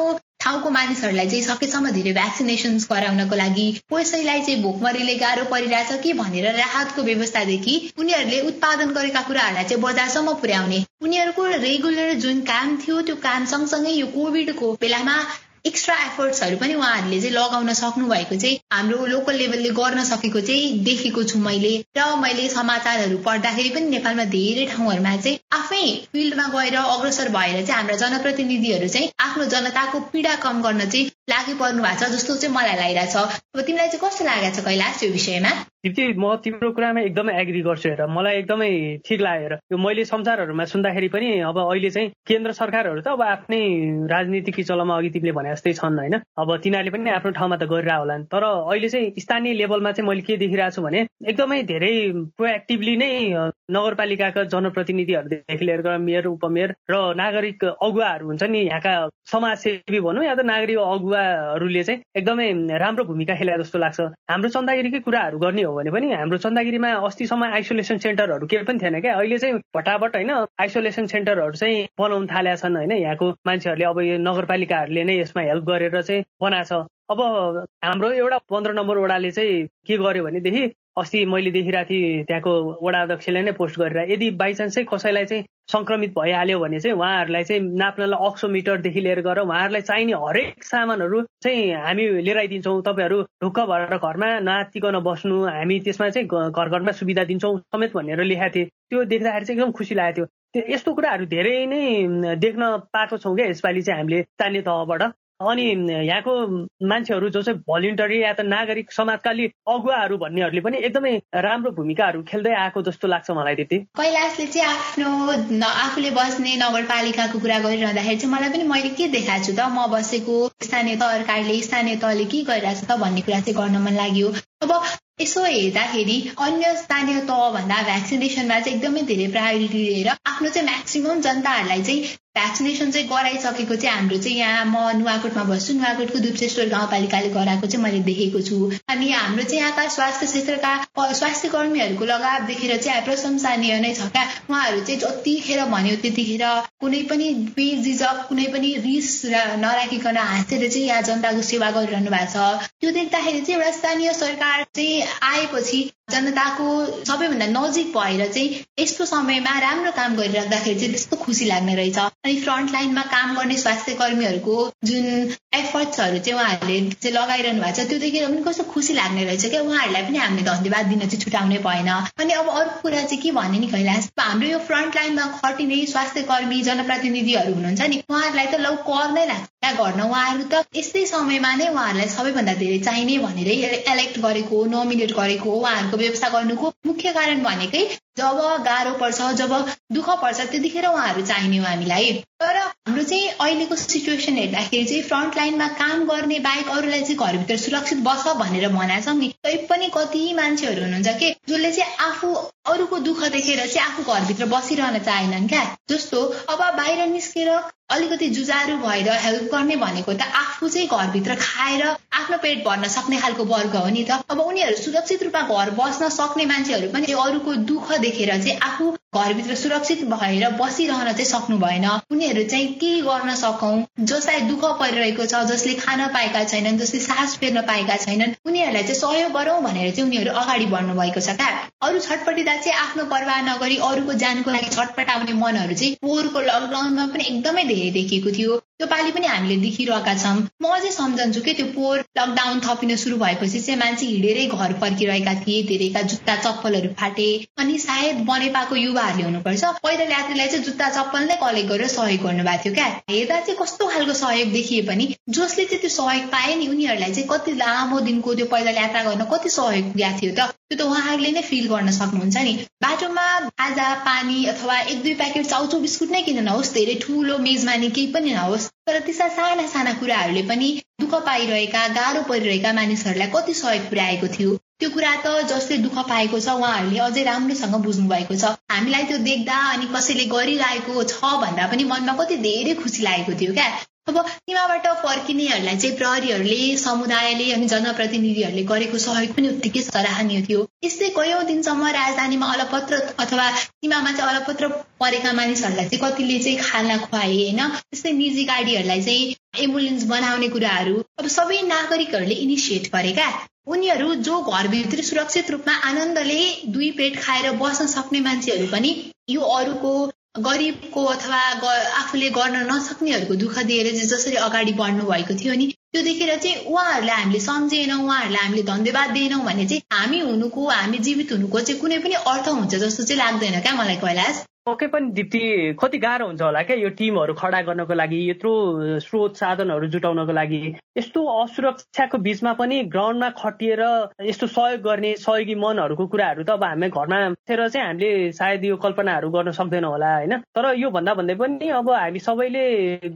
ठाउँको मानिसहरूलाई चाहिँ सकेसम्म धेरै भ्याक्सिनेसन्स गराउनको लागि कसैलाई चाहिँ भोकमरीले गाह्रो परिरहेछ कि भनेर राहतको व्यवस्थादेखि उनीहरूले उत्पादन गरेका कुराहरूलाई चाहिँ बजारसम्म पुर्याउने। उनीहरूको रेगुलर जुन काम थियो त्यो काम सँगसँगै यो कोभिडको बेलामा एक्स्ट्रा एफर्ट्सहरू पनि उहाँहरूले चाहिँ लगाउन सक्नु भएको चाहिँ हाम्रो लोकल लेभलले गर्न सकेको चाहिँ देखेको छु मैले। र मैले समाचारहरू पढ्दाखेरि पनि नेपालमा धेरै ठाउँहरूमा चाहिँ आफै फिल्डमा गएर अग्रसर भएर चाहिँ हाम्रा जनप्रतिनिधिहरू चाहिँ आफ्नो जनताको पीडा कम गर्न चाहिँ लागि पर्नु भएको छ जस्तो चाहिँ मलाई लागिरहेछ अब तिमीलाई चाहिँ कस्तो लागेको छ कैलाश यो विषयमा? दिप्ती म तिम्रो कुरामा एकदमै एग्री गर्छु हेर। मलाई एकदमै ठिक लागेर यो मैले संसारहरूमा सुन्दाखेरि पनि अब अहिले चाहिँ केन्द्र सरकारहरू त अब आफ्नै राजनीतिक चलमा अघि तिमीले भने जस्तै छन् होइन। अब तिनीहरूले पनि आफ्नो ठाउँमा त गरिरह होला तर अहिले चाहिँ स्थानीय लेभलमा चाहिँ मैले के देखिरहेको छु भने एकदमै धेरै प्रोएक्टिभली नै नगरपालिकाका जनप्रतिनिधिहरूदेखि लिएर मेयर उपमेयर र नागरिक अगुवाहरू हुन्छ नि यहाँका समाजसेवी भनौँ या त नागरिक अगुवाहरूले चाहिँ एकदमै राम्रो भूमिका खेले जस्तो लाग्छ। हाम्रो चन्दागिरीकै कुराहरू गर्ने हो भने पनि हाम्रो चन्दागिरीमा अस्तिसम्म आइसोलेसन सेन्टरहरू केही पनि थिएन क्या। अहिले चाहिँ फटाफट होइन आइसोलेसन सेन्टरहरू चाहिँ बनाउन थालेका छन् होइन। यहाँको मान्छेहरूले अब यो नगरपालिकाहरूले नै यसमा हेल्प गरेर चाहिँ बनाएको छ। अब हाम्रो एउटा पन्ध्र नम्बर वडाले चाहिँ के गर्यो भनेदेखि अस्ति मैले देखिरहेको थिएँ त्यहाँको वडा अध्यक्षले नै पोस्ट गरेर यदि बाइचान्स चाहिँ कसैलाई चाहिँ सङ्क्रमित भइहाल्यो भने चाहिँ उहाँहरूलाई चाहिँ नाप्नलाई अक्सोमिटरदेखि लिएर गएर उहाँहरूलाई चाहिने हरेक सामानहरू चाहिँ हामी लिएर आइदिन्छौँ तपाईँहरू ढुक्क भएर घरमा नातिकन बस्नु हामी त्यसमा चाहिँ घर घरमा सुविधा दिन्छौँ समेत भनेर लेखाएको थिएँ। त्यो देख्दाखेरि चाहिँ एकदम खुसी लागेको थियो। यस्तो कुराहरू धेरै नै देख्न पाएको छौँ क्या यसपालि चाहिँ हामीले स्थानीय तहबाट। अनि यहाँको मान्छेहरू जो चाहिँ भलिन्टरी या त नागरिक समाजका अलि अगुवाहरू भन्नेहरूले पनि एकदमै राम्रो भूमिकाहरू खेल्दै आएको जस्तो लाग्छ मलाई त्यति। कैलाशले चाहिँ आफ्नो आफूले बस्ने नगरपालिकाको कुरा गरिरहँदाखेरि चाहिँ मलाई पनि मैले के देखाएको छु त? म बसेको स्थानीय सरकारले स्थानीय तहले के गरिरहेको छ त भन्ने कुरा चाहिँ गर्न मन लाग्यो। अब यसो हेर्दाखेरि अन्य स्थानीय तहभन्दा भ्याक्सिनेसनमा चाहिँ एकदमै धेरै प्रायोरिटी दिएर आफ्नो चाहिँ म्याक्सिमम् जनताहरूलाई चाहिँ भ्याक्सिनेसन चाहिँ गराइसकेको चाहिँ हाम्रो चाहिँ यहाँ म नुवाकोटमा बस्छु। नुवाकोटको दुप्सेश्वर गाउँपालिकाले गराएको चाहिँ मैले देखेको छु। अनि हाम्रो चाहिँ यहाँका स्वास्थ्य क्षेत्रका स्वास्थ्य कर्मीहरूको लगाव देखेर चाहिँ प्रशंसनीय नै छ क्या। उहाँहरू चाहिँ जतिखेर भन्यो त्यतिखेर कुनै पनि बेजिजक कुनै पनि रिस नराखिकन हाँसेर चाहिँ यहाँ जनताको सेवा गरिरहनु भएको छ। त्यो देख्दाखेरि चाहिँ एउटा स्थानीय सरकार चाहिँ आएपछि जनताको सबैभन्दा नजिक भएर चाहिँ यस्तो समयमा राम्रो काम गरिराख्दाखेरि चाहिँ त्यस्तो खुसी लाग्ने रहेछ। अनि फ्रन्ट लाइनमा काम गर्ने स्वास्थ्य कर्मीहरूको जुन एफर्ट्सहरू चाहिँ उहाँहरूले चाहिँ लगाइरहनु भएको छ त्यो देखेर पनि कस्तो खुसी लाग्ने रहेछ क्या। उहाँहरूलाई पनि हामीले धन्यवाद दिन चाहिँ छुट्याउनै भएन। अनि अब अर्को कुरा चाहिँ के भन्ने नि कैलाश हाम्रो यो फ्रन्ट लाइनमा खटिने स्वास्थ्य कर्मी जनप्रतिनिधिहरू हुनुहुन्छ नि उहाँहरूलाई त लौ कर नै लाग्छ गर्न। उहाँहरू त यस्तै समयमा नै उहाँहरूलाई सबैभन्दा धेरै चाहिने भनेरै एलेक्ट गरेको नोमिनेट गरेको उहाँहरूको व्यवस्था गर्नुको मुख्य कारण भनेकै जब गाह्रो पर्छ जब दुःख पर्छ त्यतिखेर उहाँहरू चाहिने हो हामीलाई। तर हाम्रो चाहिँ अहिलेको सिचुएसन हेर्दाखेरि चाहिँ फ्रन्ट लाइनमा काम गर्ने बाहेक अरूलाई चाहिँ घरभित्र सुरक्षित बस भनेर भनेको नि तै पनि कति मान्छेहरू हुनुहुन्छ कि जसले चाहिँ आफू अरूको दुःख देखेर चाहिँ आफू घरभित्र बसिरहन चाहेनन् क्या? जस्तो अब बाहिर निस्केर अलिकति जुजारु भएर हेल्प गर्ने भनेको त आफू चाहिँ घरभित्र खाएर आफ्नो पेट भर्न सक्ने खालको वर्ग हो नि त। अब उनीहरू सुरक्षित रूपमा घर बस्न सक्ने मान्छेहरू पनि अरूको दुःख देखेर चाहिँ आफू घरभित्र सुरक्षित भएर बसिरहन चाहिँ सक्नु भएन। उनीहरू चाहिँ के गर्न सकौँ? जसलाई दुःख परिरहेको छ जसले खान पाएका छैनन् जसले सास फेर्न पाएका छैनन् उनीहरूलाई चाहिँ सहयोग गरौँ भनेर चाहिँ उनीहरू अगाडि बढ्नु भएको छ क्या। अरू छटपटिँदा चाहिँ आफ्नो परवाह नगरी अरूको ज्यानको लागि छटपटाउने मनहरू चाहिँ पोहोरको लकडाउनमा पनि एकदमै धेरै देखिएको थियो। त्यो पालि पनि हामीले देखिरहेका छौँ। म अझै सम्झन्छु कि त्यो पोहोर लकडाउन थपिन सुरु भएपछि चाहिँ मान्छे हिँडेरै घर फर्किरहेका थिए धेरैका जुत्ता चप्पलहरू फाटे अनि सायद बनेपाको युवाहरूले हुनुपर्छ। पैदल यात्रीलाई चाहिँ जुत्ता चप्पल नै कलेक्ट गरेर सहयोग गर्नुभएको थियो क्या। हेर्दा चाहिँ कस्तो खालको सहयोग देखिए पनि जसले चाहिँ त्यो सहयोग पाए नि उनीहरूलाई चाहिँ कति लामो दिनको त्यो पैदल यात्रा गर्न कति सहयोग पुगेको थियो त त्यो त उहाँहरूले नै फिल गर्न सक्नुहुन्छ नि। बाटोमा खाजा पानी अथवा एक दुई प्याकेट चाउचौ बिस्कुट नै किन नहोस् धेरै ठुलो मेजमानी केही पनि नहोस्। तर त्यस्ता साना साना कुराहरूले पनि दुःख पाइरहेका गाह्रो परिरहेका मानिसहरूलाई कति सहयोग पुर्याएको थियो। त्यो कुरा त जसले दुःख पाएको छ उहाँहरूले अझै राम्रोसँग बुझ्नु भएको छ। हामीलाई त्यो देख्दा अनि कसैले गरिरहेको छ भन्दा पनि मनमा कति धेरै खुसी लागेको थियो क्या। अब सीमाबाट फर्किनेहरूलाई चाहिँ प्रहरीहरूले समुदायले अनि जनप्रतिनिधिहरूले गरेको सहयोग पनि उत्तिकै सराहनीय थियो। यस्तै कयौँ दिनसम्म राजधानीमा अलपत्र अथवा सीमामा चाहिँ अलपत्र परेका मानिसहरूलाई चाहिँ कतिले चाहिँ खाना खुवाए होइन? त्यस्तै निजी गाडीहरूलाई चाहिँ एम्बुलेन्स बनाउने कुराहरू। अब सबै नागरिकहरूले इनिसिएट गरेका उनीहरू जो घरभित्र सुरक्षित रूपमा आनन्दले दुई पेट खाएर बस्न सक्ने मान्छेहरू पनि यो अरूको गरिबको अथवा आफूले गर्न नसक्नेहरूको दुःख दिएर चाहिँ जसरी अगाडि बढ्नु भएको थियो नि त्यो देखेर चाहिँ उहाँहरूलाई हामीले सम्झेनौँ उहाँहरूलाई हामीले धन्यवाद दिएनौँ भने चाहिँ हामी हुनुको हामी जीवित हुनुको चाहिँ कुनै पनि अर्थ हुन्छ जस्तो चाहिँ लाग्दैन क्या मलाई कैलाश? पक्कै पनि दिप्ती कति गाह्रो हुन्छ होला क्या यो टिमहरू खडा गर्नको लागि यत्रो स्रोत साधनहरू जुटाउनको लागि। यस्तो असुरक्षाको बिचमा पनि ग्राउन्डमा खटिएर यस्तो सहयोग गर्ने सहयोगी मनहरूको कुराहरू त अब हामी घरमा बसेर चाहिँ हामीले सायद यो कल्पनाहरू गर्न सक्दैनौँ होला होइन? तर यो भन्दा भन्दै पनि अब हामी सबैले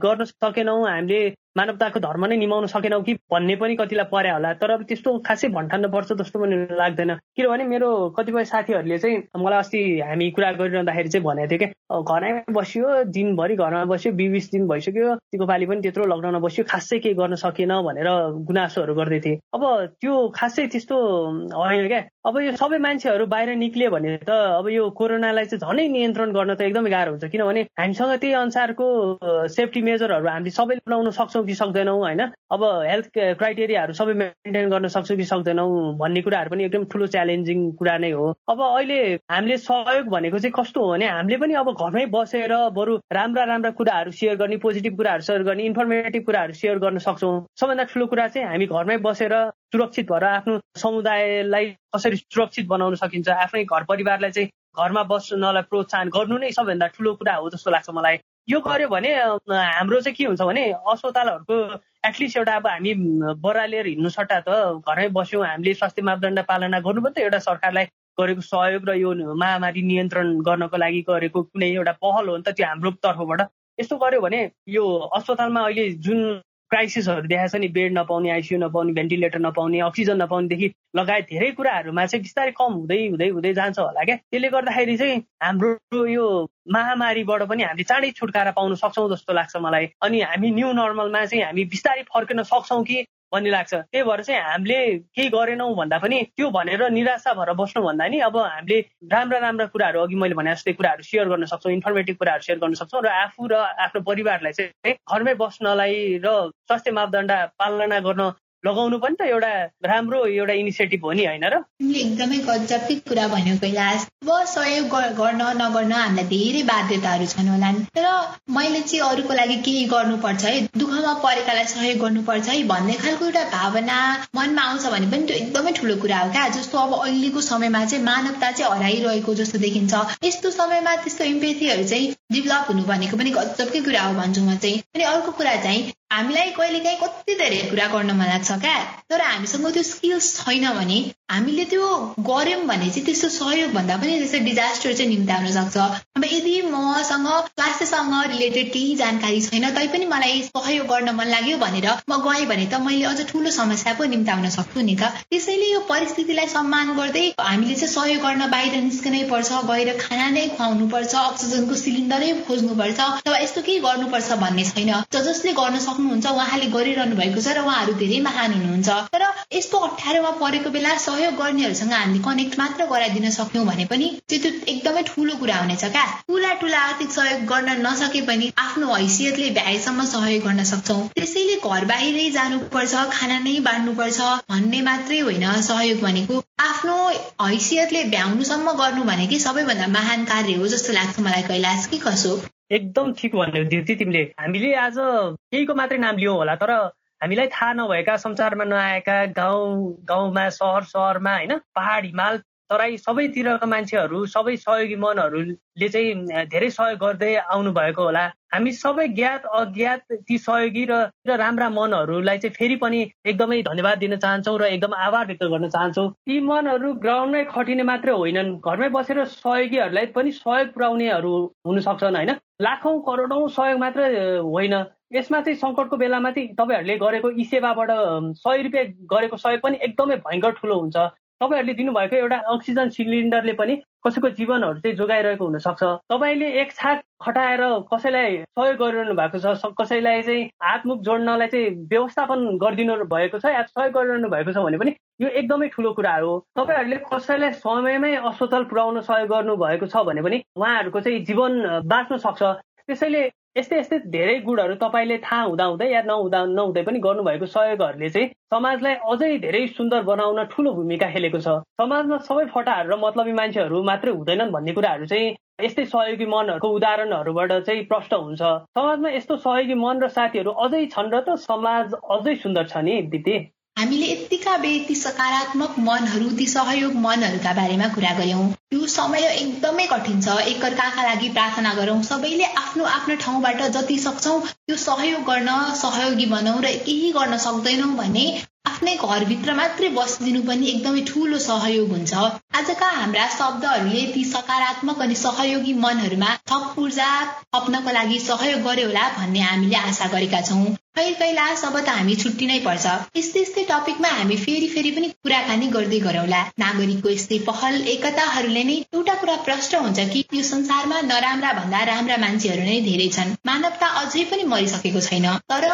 गर्न सकेनौँ हामीले मानवताको धर्म नै निमाउन सकेनौ कि भन्ने पनि कतिलाई पर्या होला। तर अब त्यस्तो खासै भन्ठान्न पर्छ जस्तो पनि लाग्दैन। किनभने मेरो कतिपय साथीहरूले चाहिँ मलाई अस्ति हामी कुरा गरिरहँदाखेरि चाहिँ भनेको थियो क्या घरमै बस्यो दिनभरि घरमा बस्यो बिस दिन भइसक्यो तिको पालि पनि त्यत्रो लकडाउनमा बस्यो खासै केही गर्न सकेन भनेर गुनासोहरू गर्दै थिए। अब त्यो खासै त्यस्तो होइन क्या? अब यो सबै मान्छेहरू बाहिर निक्लियो भने त अब यो कोरोनालाई चाहिँ झनै नियन्त्रण गर्न त एकदमै गाह्रो हुन्छ। किनभने हामीसँग त्यही अनुसारको सेफ्टी मेजरहरू हामीले सबैले बनाउन सक्छौँ सक्छौँ कि सक्दैनौँ होइन? अब हेल्थ क्राइटेरियाहरू सबै मेन्टेन गर्न सक्छौँ कि सक्दैनौँ भन्ने कुराहरू पनि एकदम ठुलो च्यालेन्जिङ कुरा नै हो। अब अहिले हामीले सहयोग भनेको चाहिँ कस्तो हो भने हामीले पनि अब घरमै बसेर बरु राम्रा राम्रा कुराहरू सेयर गर्ने पोजिटिभ कुराहरू सेयर गर्ने इन्फर्मेटिभ कुराहरू सेयर गर्न सक्छौँ। सबभन्दा ठुलो कुरा चाहिँ हामी घरमै बसेर सुरक्षित भएर आफ्नो समुदायलाई कसरी सुरक्षित बनाउन सकिन्छ आफ्नै घर परिवारलाई चाहिँ घरमा बस्नलाई प्रोत्साहन गर्नु नै सबभन्दा ठुलो कुरा हो जस्तो लाग्छ मलाई। यो गर्यो भने हाम्रो चाहिँ के हुन्छ भने अस्पतालहरूको एटलिस्ट एउटा अब हामी बरालेर हिँड्नु सट्टा त घरमै बस्यौँ हामीले स्वास्थ्य मापदण्ड पालना गर्नु त एउटा सरकारलाई गरेको सहयोग र यो महामारी नियन्त्रण गर्नको लागि गरेको कुनै एउटा पहल हो नि त त्यो हाम्रो तर्फबाट। यस्तो गर्यो भने यो अस्पतालमा अहिले जुन क्राइसिसहरू देखाएको छ नि बेड नपाउने आइसियु नपाउने भेन्टिलेटर नपाउने अक्सिजन नपाउनेदेखि लगायत धेरै कुराहरूमा चाहिँ बिस्तारै कम हुँदै हुँदै हुँदै जान्छ होला क्या। त्यसले गर्दाखेरि चाहिँ हाम्रो यो महामारीबाट पनि हामीले चाँडै छुटकारा पाउन सक्छौँ जस्तो लाग्छ मलाई। अनि हामी न्यू नर्मलमा चाहिँ हामी बिस्तारै फर्किन सक्छौँ कि भन्ने लाग्छ। त्यही भएर चाहिँ हामीले केही गरेनौँ भन्दा पनि त्यो भनेर निराशा भएर बस्नु भन्दा नि अब हामीले राम्रा राम्रा कुराहरू अघि मैले भने जस्तै कुराहरू सेयर गर्न सक्छौँ इन्फर्मेटिभ कुराहरू सेयर गर्न सक्छौँ र आफू र आफ्नो परिवारलाई चाहिँ घरमै बस्नलाई र स्वास्थ्य मापदण्ड पालना गर्न लगाउनु पनि त एउटा राम्रो एउटा इनिसिएटिभ हो नि होइन र? एकदमै गजबकै कुरा भन्यो कैलाश। अब सहयोग गर्न नगर्न हामीलाई धेरै बाध्यताहरू छन् होला तर मैले चाहिँ अरूको लागि केही गर्नुपर्छ है? दुःखमा परेकालाई सहयोग गर्नुपर्छ है? भन्ने खालको एउटा भावना मनमा आउँछ भने पनि त्यो एकदमै ठुलो कुरा हो क्या? जस्तो अब अहिलेको समयमा चाहिँ मानवता चाहिँ हराइरहेको जस्तो देखिन्छ। यस्तो समयमा त्यस्तो इम्पेथीहरू चाहिँ डेभलप हुनु भनेको पनि गजबकै कुरा हो भन्छु म चाहिँ। अनि अर्को कुरा चाहिँ हामीलाई कहिलेकाहीँ कति धेरै कुरा गर्न मन लाग्छ क्या? तर हामीसँग त्यो स्किल्स छैन भने हामीले त्यो गऱ्यौँ भने चाहिँ त्यस्तो सहयोग भन्दा पनि त्यस्तो डिजास्टर चाहिँ निम्त्याउन सक्छ। अब यदि मसँग स्वास्थ्यसँग रिलेटेड केही जानकारी छैन तैपनि मलाई सहयोग गर्न मन लाग्यो भनेर म गएँ भने त मैले अझ ठुलो समस्या पो निम्ताउन सक्छु नि त। त्यसैले यो परिस्थितिलाई सम्मान गर्दै हामीले चाहिँ सहयोग गर्न बाहिर निस्कनै पर्छ गएर खाना नै खुवाउनु पर्छ अक्सिजनको सिलिन्डरै खोज्नुपर्छ। अथवा यस्तो केही गर्नुपर्छ भन्ने छैन। ज जसले गर्न सक्नुहुन्छ उहाँले गरिरहनु भएको छ र उहाँहरू धेरै महान हुनुहुन्छ। तर यस्तो अप्ठ्यारोमा परेको बेला सहयोग सहयोग गर्नेहरूसँग हामीले कनेक्ट मात्र गराइदिन सक्यौँ भने पनि त्यो एकदमै ठुलो कुरा हुनेछ क्या। ठुला ठुला आर्थिक सहयोग गर्न नसके पनि आफ्नो हैसियतले भ्याएसम्म सहयोग गर्न सक्छौँ। त्यसैले घर बाहिरै जानुपर्छ खाना नै बाँड्नुपर्छ भन्ने मात्रै होइन सहयोग भनेको। आफ्नो हैसियतले भ्याउनुसम्म गर्नु भनेकै सबैभन्दा महान कार्य हो जस्तो लाग्छ मलाई कैलाश। कि कसो? एकदम ठिक भन्यो दिदी तिमीले। हामीले आज केहीको मात्रै नाम लियौँ होला तर हामीलाई थाहा नभएका संसारमा नआएका गाउँ गाउँमा सहर सहरमा होइन पहाड हिमाल तराई सबैतिरका मान्छेहरू सबै सहयोगी मनहरूले चाहिँ धेरै सहयोग गर्दै आउनु भएको होला। हामी सबै ज्ञात अज्ञात ती सहयोगी र राम्रा मनहरूलाई चाहिँ फेरि पनि एकदमै धन्यवाद दिन चाहन्छौँ र एकदम आभार व्यक्त गर्न चाहन्छौँ। ती मनहरू ग्राउन्डमै खटिने मात्रै होइनन्। घरमै बसेर सहयोगीहरूलाई पनि सहयोग पुर्याउनेहरू हुन सक्छन् होइन? लाखौँ करोडौँ सहयोग मात्र होइन। यसमा चाहिँ सङ्कटको बेलामा चाहिँ तपाईँहरूले गरेको ई सेवाबाट सय रुपियाँ गरेको सहयोग पनि एकदमै भयङ्कर ठुलो हुन्छ। तपाईँहरूले दिनुभएको एउटा अक्सिजन सिलिन्डरले पनि कसैको जीवनहरू चाहिँ जोगाइरहेको हुनसक्छ। तपाईँले एक छाक खटाएर कसैलाई सहयोग गरिरहनु भएको छ कसैलाई चाहिँ हातमुख जोड्नलाई चाहिँ व्यवस्थापन गरिदिनु भएको छ या सहयोग गरिरहनु भएको छ भने पनि यो एकदमै ठुलो कुरा हो। तपाईँहरूले कसैलाई समयमै अस्पताल पुर्याउन सहयोग गर्नु भएको छ भने पनि उहाँहरूको चाहिँ जीवन बाँच्न सक्छ। त्यसैले यस्तै यस्तै धेरै गुणहरू तपाईँले थाहा हुँदा हुँदै या नहुँदा नहुँदै पनि गर्नुभएको सहयोगहरूले चाहिँ समाजलाई अझै धेरै सुन्दर बनाउन ठुलो भूमिका खेलेको छ। समाजमा सबै फटाहरू र मतलबी मान्छेहरू मात्रै हुँदैनन् भन्ने कुराहरू चाहिँ यस्तै सहयोगी मनहरूको उदाहरणहरूबाट चाहिँ प्रष्ट हुन्छ। समाजमा यस्तो सहयोगी मन र साथीहरू अझै छन् र त समाज अझै सुन्दर छ नि दिदी? हामीले यत्तिका बे ती सकारात्मक मनहरू ती सहयोग मनहरूका बारेमा कुरा गर्यौँ यो समय एकदमै कठिन छ। एकअर्काका लागि प्रार्थना गरौँ। सबैले आफ्नो आफ्नो ठाउँबाट जति सक्छौँ त्यो सहयोग गर्न सहयोगी बनाऊ र केही गर्न सक्दैनौँ भने आफ्नै घरभित्र मात्रै बसिदिनु पनि एकदमै ठुलो सहयोग हुन्छ। आजका हाम्रा शब्दहरूले ती सकारात्मक अनि सहयोगी मनहरूमा थप ऊर्जा थप्नको लागि सहयोग गर्यो होला भन्ने हामीले आशा गरेका छौँ। खै कैलाश अब त हामी छुट्टी नै पर्छ यस्तै यस्तै टपिकमा हामी फेरि फेरि पनि कुराकानी गर्दै गरौँला। नागरिकको यस्तै पहल एकताहरूले नै एउटा कुरा प्रष्ट हुन्छ कि यो संसारमा नराम्रा भन्दा राम्रा मान्छेहरू नै धेरै छन्। मानवता अझै पनि मरिसकेको छैन। तर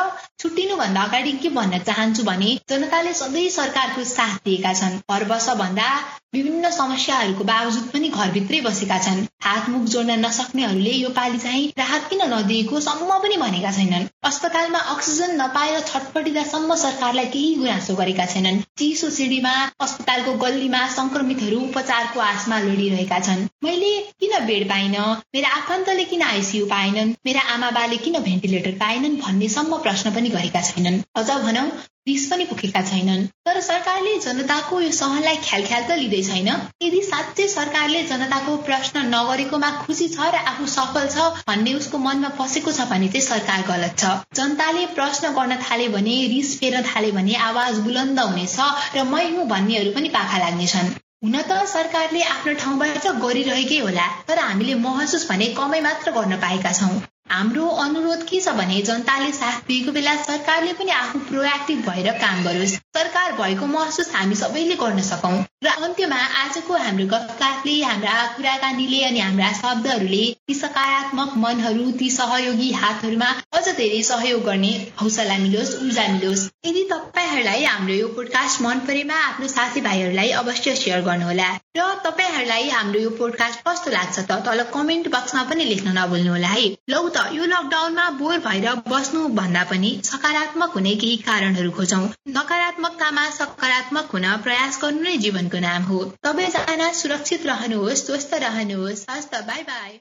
छुट्टिनु भन्दा अगाडि के भन्न चाहन्छु भने जनताले सधैँ सरकारको साथ दिएका छन्। हर वर्ष भन्दा विभिन्न समस्याहरूको बावजुद पनि घरभित्रै बसेका छन्। हातमुख जोड्न नसक्नेहरूले यो पालि चाहिँ राहत किन नदिएको सम्म पनि भनेका छैनन्। अस्पतालमा अक्सिजन नपाएर छटपटिँदासम्म सरकारलाई केही गुनासो गरेका छैनन्। चिसो सिडीमा अस्पतालको गल्लीमा संक्रमितहरू उपचारको आशमा लडिरहेका छन्। मैले किन बेड पाइन? मेरा आफन्तले किन आइसियु पाएनन्? मेरा आमा बाले किन भेन्टिलेटर पाएनन् भन्नेसम्म प्रश्न पनि गरेका छैनन्। अझ भनौँ रिस पनि पुगेका छैनन्। तर सरकारले जनताको यो सहनलाई ख्याल ख्याल त लिँदै छैन। यदि साँच्चै सरकारले जनताको प्रश्न नगरेकोमा खुसी छ र आफू सफल छ भन्ने उसको मनमा पसेको छ भने चाहिँ सरकार गलत छ। जनताले प्रश्न गर्न थाले भने रिस फेर्न थाले भने आवाज बुलन्द हुनेछ र मै हुँ भन्नेहरू पनि पाखा लाग्नेछन्। हुन त सरकारले आफ्नो ठाउँबाट गरिरहेकै होला तर हामीले महसुस भने कमै मात्र गर्न पाएका छौँ। हाम्रो अनुरोध के छ भने जनताले साथ दिएको बेला सरकारले पनि आफू प्रोएक्टिभ भएर काम गरोस्। सरकार भएको महसुस हामी सबैले गर्न सकौँ। र अन्त्यमा आजको हाम्रो गफकाफले हाम्रा कुराकानीले अनि हाम्रा शब्दहरूले ती सकारात्मक मनहरू ती सहयोगी हातहरूमा अझ धेरै सहयोग गर्ने हौसला मिलोस् ऊर्जा मिलोस्। यदि तपाईँहरूलाई हाम्रो यो पोडकास्ट मन परेमा आफ्नो साथीभाइहरूलाई अवश्य सेयर गर्नुहोला। र तपाईँहरूलाई हाम्रो यो पोडकास्ट कस्तो लाग्छ त तल कमेन्ट बक्समा पनि लेख्न नभुल्नुहोला है। लौ त यो लकडाउनमा बोर भएर बस्नु भन्दा पनि सकारात्मक हुने केही कारणहरू खोजौँ। नकारात्मकतामा सकारात्मक हुन प्रयास गर्नु नै जीवन जीवनको नाम हो सबैजना सुरक्षित रहनुहोस् स्वस्थ रहनुहोस् हस्त बाई बाई